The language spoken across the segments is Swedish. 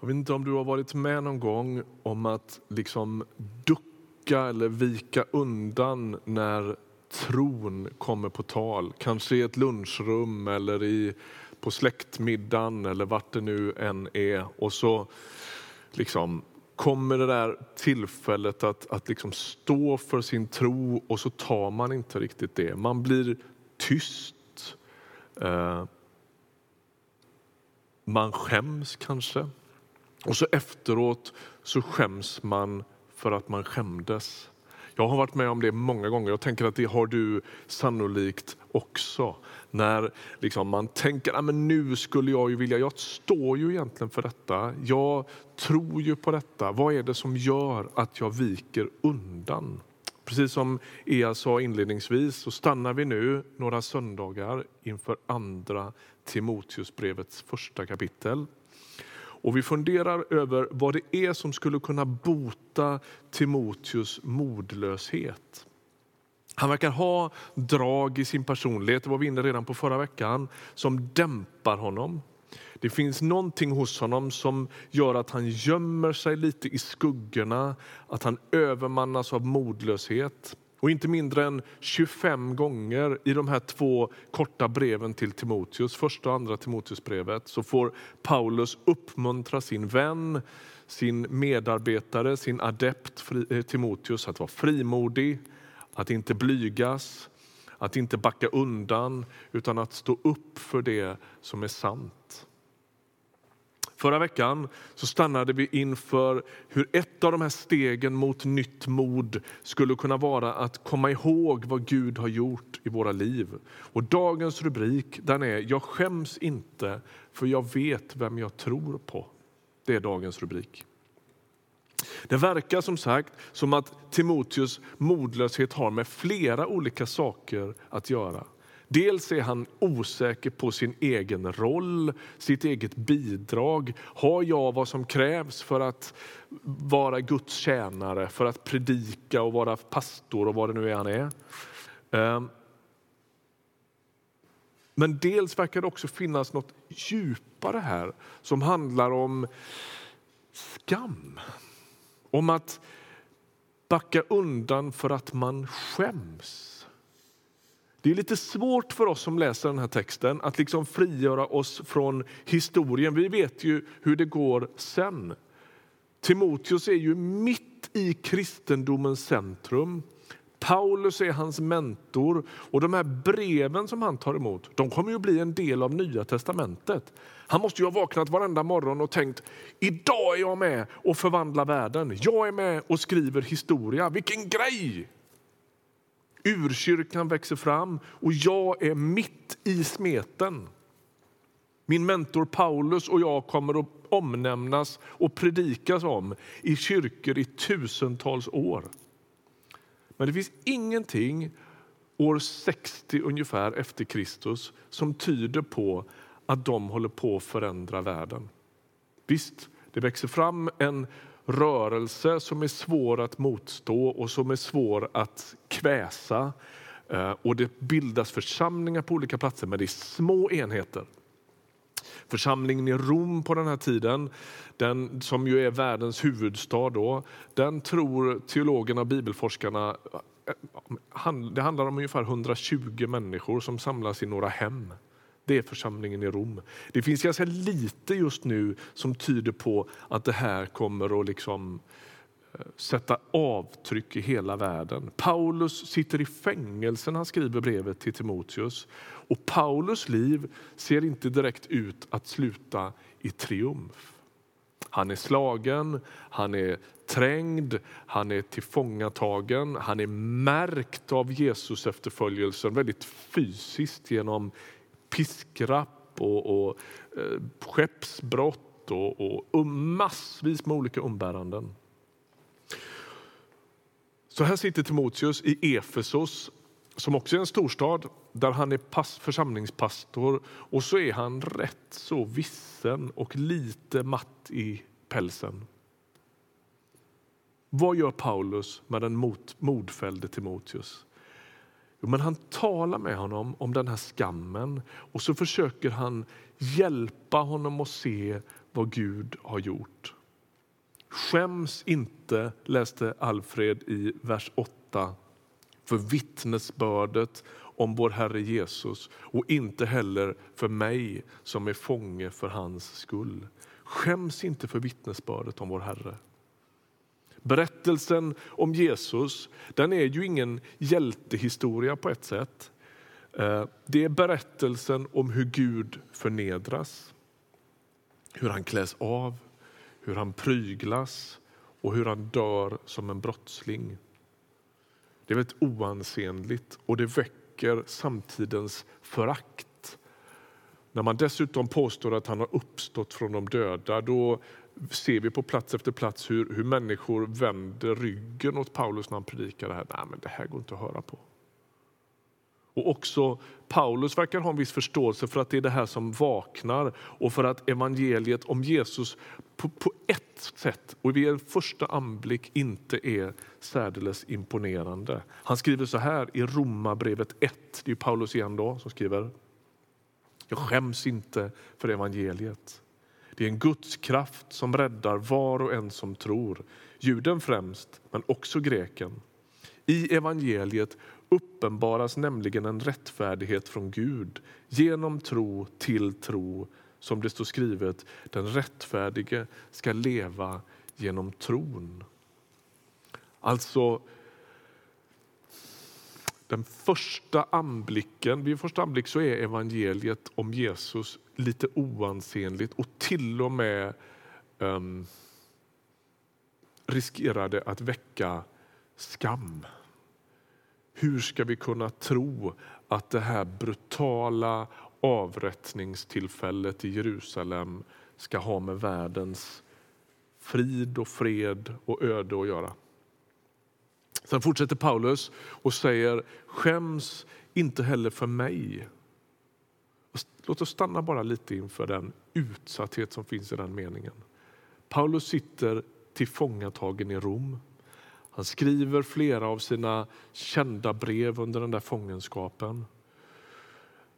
Jag vet inte om du har varit med någon gång om att liksom ducka eller vika undan när tron kommer på tal. Kanske i ett lunchrum eller i, på släktmiddagen eller vart det nu än är. Och så liksom kommer det där tillfället att, att liksom stå för sin tro och så tar man inte riktigt det. Man blir tyst. Eh, man skäms kanske. Och så efteråt så skäms man för att man skämdes. Jag har varit med om det många gånger. Jag tänker att det har du sannolikt också. När liksom man tänker ah, att nu skulle jag ju vilja, jag står ju egentligen för detta. Jag tror ju på detta. Vad är det som gör att jag viker undan? Precis som Ea sa inledningsvis så stannar vi nu några söndagar inför andra Timoteusbrevets första kapitel. Och vi funderar över vad det är som skulle kunna bota Timoteus modlöshet. Han verkar ha drag i sin personlighet, det var vi inne redan på förra veckan, som dämpar honom. Det finns någonting hos honom som gör att han gömmer sig lite i skuggorna, att han övermannas av modlöshet. Och inte mindre än 25 gånger i de här två korta breven till Timoteus, första och andra Timoteusbrevet, så får Paulus uppmuntra sin vän, sin medarbetare, sin adept eh, Timoteus att vara frimodig, att inte blygas, att inte backa undan utan att stå upp för det som är sant. Förra veckan så stannade vi inför hur ett av de här stegen mot nytt mod skulle kunna vara att komma ihåg vad Gud har gjort i våra liv. Och dagens rubrik den är Jag skäms inte för jag vet vem jag tror på. Det är dagens rubrik. Det verkar som sagt som att Timoteus modlöshet har med flera olika saker att göra. Dels är han osäker på sin egen roll, sitt eget bidrag. Har jag vad som krävs för att vara Guds tjänare, för att predika och vara pastor och vad det nu är han är? Ehm. Men dels verkar det också finnas något djupare här som handlar om skam. Om att backa undan för att man skäms. Det är lite svårt för oss som läser den här texten att liksom frigöra oss från historien. Vi vet ju hur det går sen. Timoteus är ju mitt i kristendomens centrum. Paulus är hans mentor och de här breven som han tar emot de kommer ju bli en del av Nya testamentet. Han måste ju ha vaknat varenda morgon och tänkt idag är jag med och förvandlar världen. Jag är med och skriver historia. Vilken grej! Urkyrkan växer fram och jag är mitt i smeten. Min mentor Paulus och jag kommer att omnämnas och predikas om i kyrkor i tusentals år. Men det finns ingenting år 60 ungefär efter Kristus som tyder på att de håller på att förändra världen. Visst, det växer fram en rörelse som är svår att motstå och som är svår att kväsa. Eh, och det bildas församlingar på olika platser, men det är små enheter. Församlingen i Rom på den här tiden, den som ju är världens huvudstad då, den tror teologerna och bibelforskarna eh, det handlar om ungefär 120 människor som samlas i några hem. Det är församlingen i Rom. Det finns ganska lite just nu som tyder på att det här kommer att liksom eh, sätta avtryck i hela världen. Paulus sitter i fängelse när han skriver brevet till Timoteus. Och Paulus liv ser inte direkt ut att sluta i triumf. Han är slagen, han är trängd, han är tillfångatagen, han är märkt av Jesus efterföljelsen väldigt fysiskt genom piskrapp och, och eh, skeppsbrott och, och, och massvis med olika umbäranden. Så här sitter Timoteus i Efesos som också är en storstad där han är pass, församlingspastor och så är han rätt så vissen och lite matt i pälsen. Vad gör Paulus med den mot, modfällde Timoteus? Jo, men han talar med honom om den här skammen och så försöker han hjälpa honom att se vad Gud har gjort. Skäms inte, läste Alfred i vers 8, för vittnesbördet om vår Herre Jesus och inte heller för mig som är fånge för hans skull. Skäms inte för vittnesbördet om vår Herre. Berättelsen om Jesus den är ju ingen hjältehistoria på ett sätt. Eh, det är berättelsen om hur Gud förnedras, hur han kläs av, hur han pryglas och hur han dör som en brottsling. Det är väldigt oansenligt och det väcker samtidens förakt. När man dessutom påstår att han har uppstått från de döda då ser vi på plats efter plats hur, hur människor vänder ryggen åt Paulus när han predikar det här. Nej, men det här går inte att höra på. Och också Paulus verkar ha en viss förståelse för att det är det här som vaknar och för att evangeliet om Jesus på, på ett sätt och vid en första anblick inte är särdeles imponerande. Han skriver så här i Romarbrevet 1, det är Paulus igen då som skriver. Jag skäms inte för evangeliet. Det är en Guds kraft som räddar var och en som tror, juden främst, men också greken. I evangeliet uppenbaras nämligen en rättfärdighet från Gud genom tro till tro, som det står skrivet, den rättfärdige ska leva genom tron. Alltså, den första anblicken, vid första anblick så är evangeliet om Jesus lite oansenligt och till och med ehm, um, riskerade att väcka skam. Hur ska vi kunna tro att det här brutala avrättningstillfället i Jerusalem ska ha med världens frid och fred och öde att göra? Sen fortsätter Paulus och säger skäms inte heller för mig. Låt oss stanna bara lite inför den utsatthet som finns i den meningen. Paulus sitter tillfångatagen i Rom. Han skriver flera av sina kända brev under den där fångenskapen.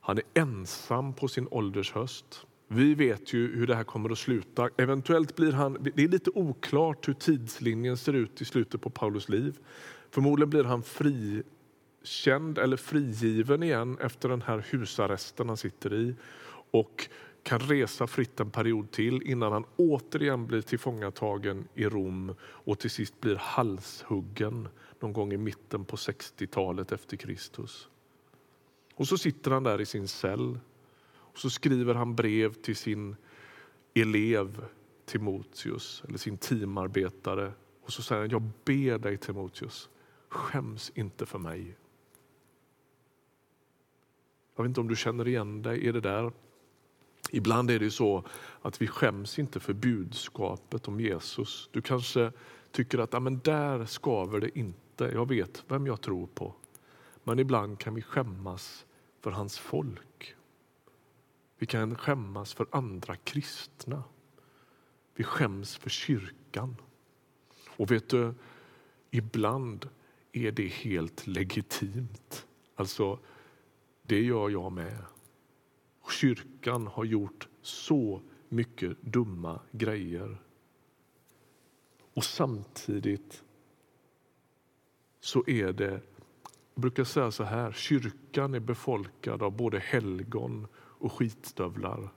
Han är ensam på sin ålders höst. Vi vet ju hur det här kommer att sluta. Eventuellt blir han, det är lite oklart hur tidslinjen ser ut i slutet på Paulus liv. Förmodligen blir han frikänd eller frigiven igen efter den här husarresten han sitter i och kan resa fritt en period till innan han återigen blir tillfångatagen i Rom och till sist blir halshuggen någon gång i mitten på 60-talet efter Kristus. Och så sitter han där i sin cell och så skriver han brev till sin elev Timoteus, eller sin teamarbetare. Och så säger han, jag ber dig Timoteus, skäms inte för mig. Jag vet inte om du känner igen dig i det där. Ibland är det så att vi skäms inte för budskapet om Jesus. Du kanske tycker att ja, men där skaver det inte. Jag vet vem jag tror på. Men ibland kan vi skämmas för hans folk. Vi kan skämmas för andra kristna. Vi skäms för kyrkan. Och vet du, ibland är det helt legitimt. Alltså, det gör jag med. Kyrkan har gjort så mycket dumma grejer. Och samtidigt så är det, jag brukar säga så här, kyrkan är befolkad av både helgon och skitstövlar.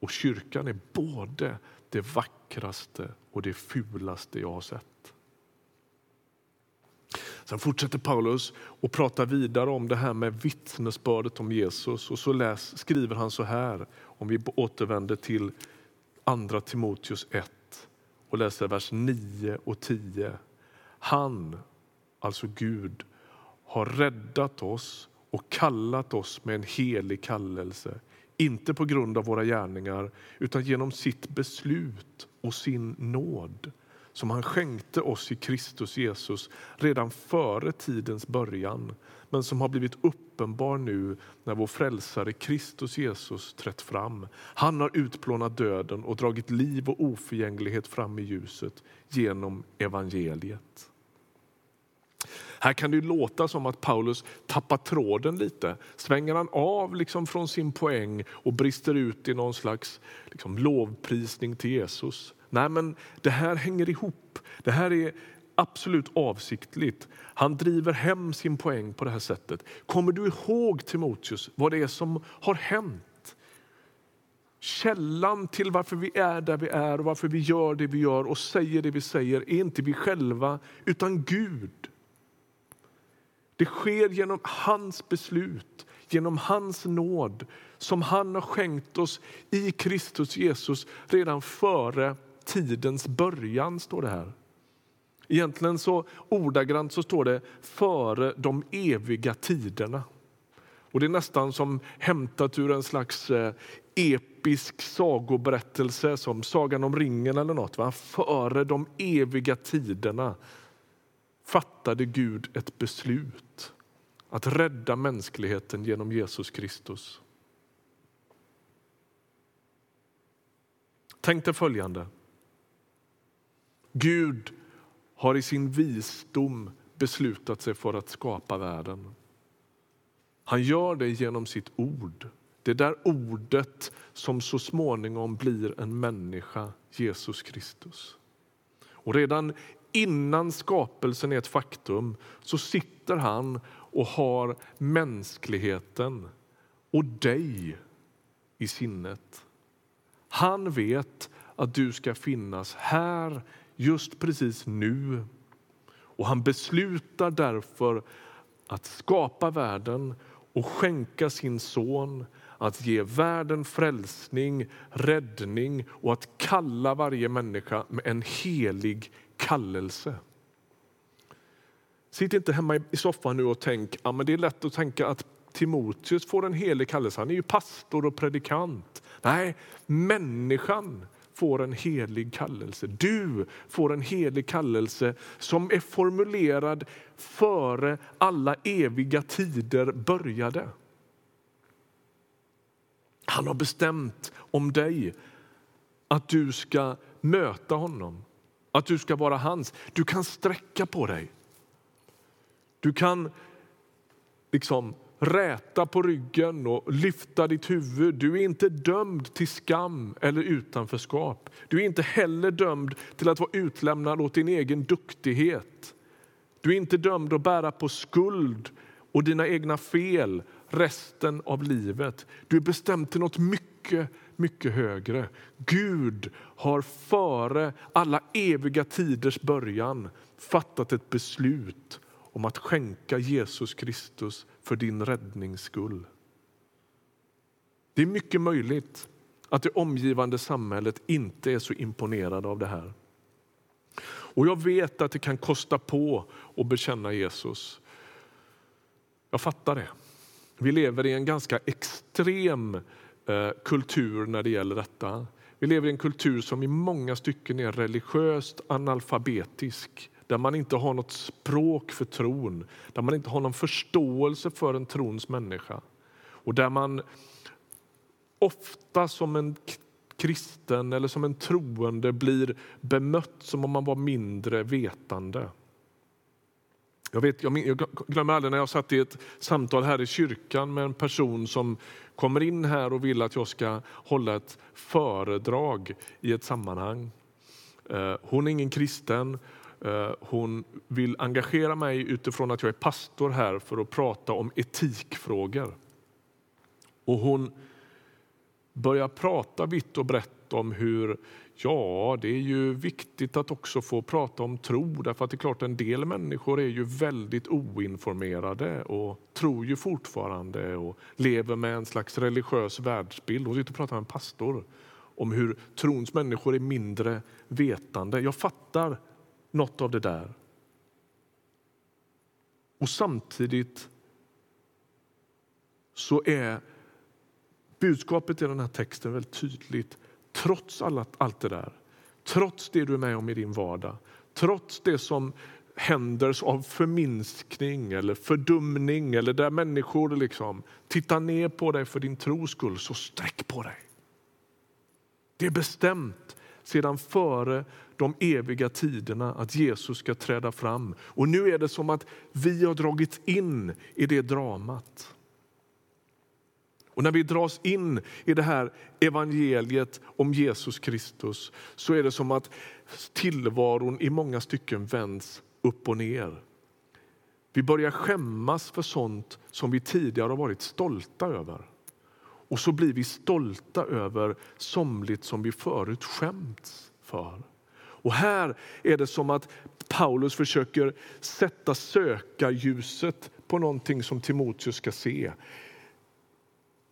Och kyrkan är både det vackraste och det fulaste jag har sett. Sen fortsätter Paulus och pratar vidare om det här med vittnesbördet om Jesus. Och så läs, skriver han så här, om vi återvänder till andra Timoteus 1 och läser vers 9 och 10. Han, alltså Gud, har räddat oss och kallat oss med en helig kallelse. Inte på grund av våra gärningar, utan genom sitt beslut och sin nåd som han skänkte oss i Kristus Jesus redan före tidens början men som har blivit uppenbar nu när vår frälsare Kristus Jesus trätt fram. Han har utplånat döden och dragit liv och oförgänglighet fram i ljuset genom evangeliet. Här kan det låta som att Paulus tappar tråden lite. Svänger han av liksom från sin poäng och brister ut i någon slags liksom lovprisning till Jesus? Nej, men det här hänger ihop. Det här är absolut avsiktligt. Han driver hem sin poäng på det här sättet. Kommer du ihåg Timoteus vad det är som har hänt? Källan till varför vi är där vi är och varför vi gör det vi gör och säger det vi säger är inte vi själva utan Gud. Det sker genom hans beslut, genom hans nåd som han har skänkt oss i Kristus Jesus redan före tidens början, står det här. Egentligen så ordagrant så står det före de eviga tiderna. Och Det är nästan som hämtat ur en slags eh, episk sagoberättelse som Sagan om ringen eller något. Va? Före de eviga tiderna fattade Gud ett beslut att rädda mänskligheten genom Jesus Kristus. Tänk dig följande. Gud har i sin visdom beslutat sig för att skapa världen. Han gör det genom sitt ord. Det där ordet som så småningom blir en människa, Jesus Kristus. Och redan innan skapelsen är ett faktum så sitter han och har mänskligheten och dig i sinnet. Han vet att du ska finnas här just precis nu. Och han beslutar därför att skapa världen och skänka sin son att ge världen frälsning, räddning och att kalla varje människa med en helig kallelse. Sitt inte hemma i soffan nu och tänk ja, men det är lätt att tänka att Timoteus får en helig kallelse. Han är ju pastor och predikant. Nej, människan får en helig kallelse. Du får en helig kallelse som är formulerad före alla eviga tider började. Han har bestämt om dig att du ska möta honom, att du ska vara hans. Du kan sträcka på dig. Du kan liksom räta på ryggen och lyfta ditt huvud. Du är inte dömd till skam eller utanförskap. Du är inte heller dömd till att vara utlämnad åt din egen duktighet. Du är inte dömd att bära på skuld och dina egna fel resten av livet. Du är bestämd till något mycket, mycket högre. Gud har före alla eviga tiders början fattat ett beslut om att skänka Jesus Kristus för din räddnings skull. Det är mycket möjligt att det omgivande samhället inte är så imponerade av det här. Och jag vet att det kan kosta på att bekänna Jesus. Jag fattar det. Vi lever i en ganska extrem eh, kultur när det gäller detta. Vi lever i en kultur som i många stycken är religiöst analfabetisk där man inte har något språk för tron, där man inte har någon förståelse för en trons människa och där man ofta som en kristen eller som en troende blir bemött som om man var mindre vetande. Jag, vet, jag glömmer aldrig när jag satt i ett samtal här i kyrkan med en person som kommer in här och vill att jag ska hålla ett föredrag i ett sammanhang. Eh, hon är ingen kristen, Eh, hon vill engagera mig utifrån att jag är pastor här för att prata om etikfrågor. Och hon börjar prata vitt och brett om hur ja, det är ju viktigt att också få prata om tro därför att det är klart en del människor är ju väldigt oinformerade och tror ju fortfarande och lever med en slags religiös världsbild. Hon sitter och pratar med en pastor om hur trons människor är mindre vetande. Jag fattar något av det där. Och samtidigt så är budskapet i den här texten väldigt tydligt. Trots alla, allt det där, trots det du är med om i din vardag, trots det som händer av förminskning eller fördumning eller där människor liksom tittar ner på dig för din tros skull, så sträck på dig. Det är bestämt sedan före de eviga tiderna att Jesus ska träda fram. Och nu är det som att vi har dragits in i det dramat. Och när vi dras in i det här evangeliet om Jesus Kristus så är det som att tillvaron i många stycken vänds upp och ner. Vi börjar skämmas för sånt som vi tidigare har varit stolta över. Och så blir vi stolta över somligt som vi förut skämts för. Och här är det som att Paulus försöker sätta sökarljuset på någonting som Timoteus ska se.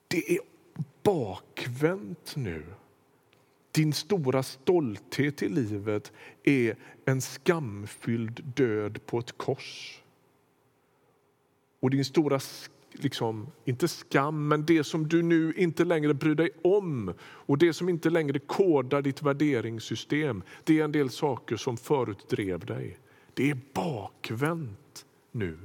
Det är bakvänt nu. Din stora stolthet i livet är en skamfylld död på ett kors. Och din stora, liksom, inte skam, men det som du nu inte längre bryr dig om och det som inte längre kodar ditt värderingssystem, det är en del saker som förut drev dig. Det är bakvänt nu.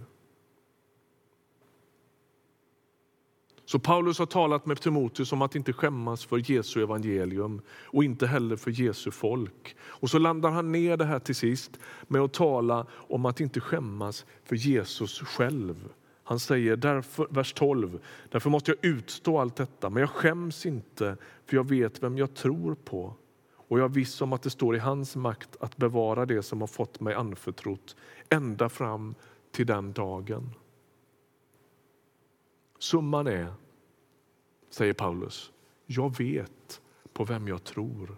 Så Paulus har talat med Timoteus om att inte skämmas för Jesu evangelium och inte heller för Jesu folk. Och så landar han ner det här till sist med att tala om att inte skämmas för Jesus själv. Han säger, därför, vers 12, därför måste jag utstå allt detta, men jag skäms inte för jag vet vem jag tror på och jag är viss om att det står i hans makt att bevara det som har fått mig anförtrott ända fram till den dagen. Summan är, säger Paulus, jag vet på vem jag tror.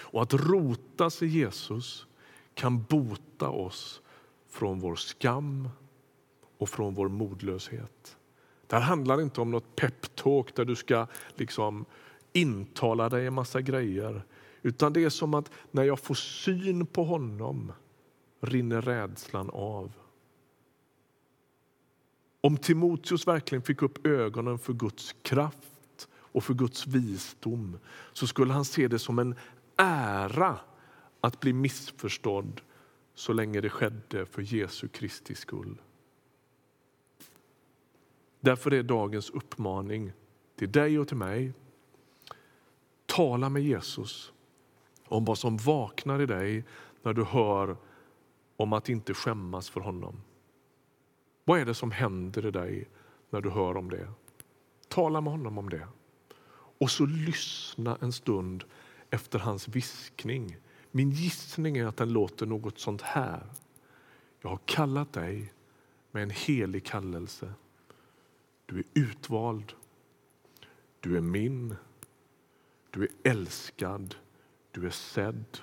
Och att rotas i Jesus kan bota oss från vår skam och från vår modlöshet. Det här handlar inte om något peptalk där du ska liksom intala dig en massa grejer. Utan det är som att när jag får syn på honom rinner rädslan av. Om Timoteus verkligen fick upp ögonen för Guds kraft och för Guds visdom så skulle han se det som en ära att bli missförstådd så länge det skedde för Jesu Kristi skull. Därför är dagens uppmaning till dig och till mig tala med Jesus om vad som vaknar i dig när du hör om att inte skämmas för honom. Vad är det som händer i dig när du hör om det? Tala med honom om det. Och så lyssna en stund efter hans viskning. Min gissning är att den låter något sånt här. Jag har kallat dig med en helig kallelse. Du är utvald. Du är min. Du är älskad. Du är sedd.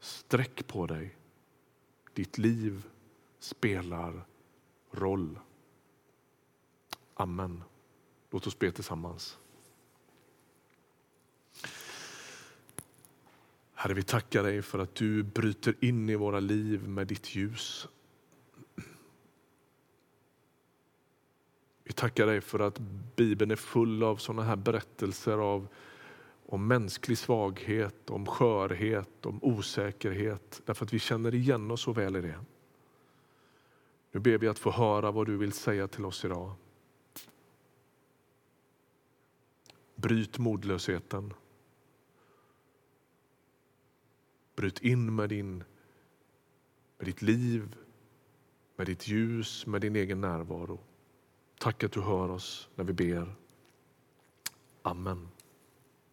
Sträck på dig. Ditt liv spelar roll. Amen. Låt oss be tillsammans. Herre, vi tackar dig för att du bryter in i våra liv med ditt ljus. Vi tackar dig för att Bibeln är full av sådana här berättelser av, om mänsklig svaghet, om skörhet, om osäkerhet. Därför att vi känner igen oss så väl i det. Nu ber vi att få höra vad du vill säga till oss idag. Bryt modlösheten. Bryt in med, din, med ditt liv, med ditt ljus, med din egen närvaro. Tack att du hör oss när vi ber. Amen.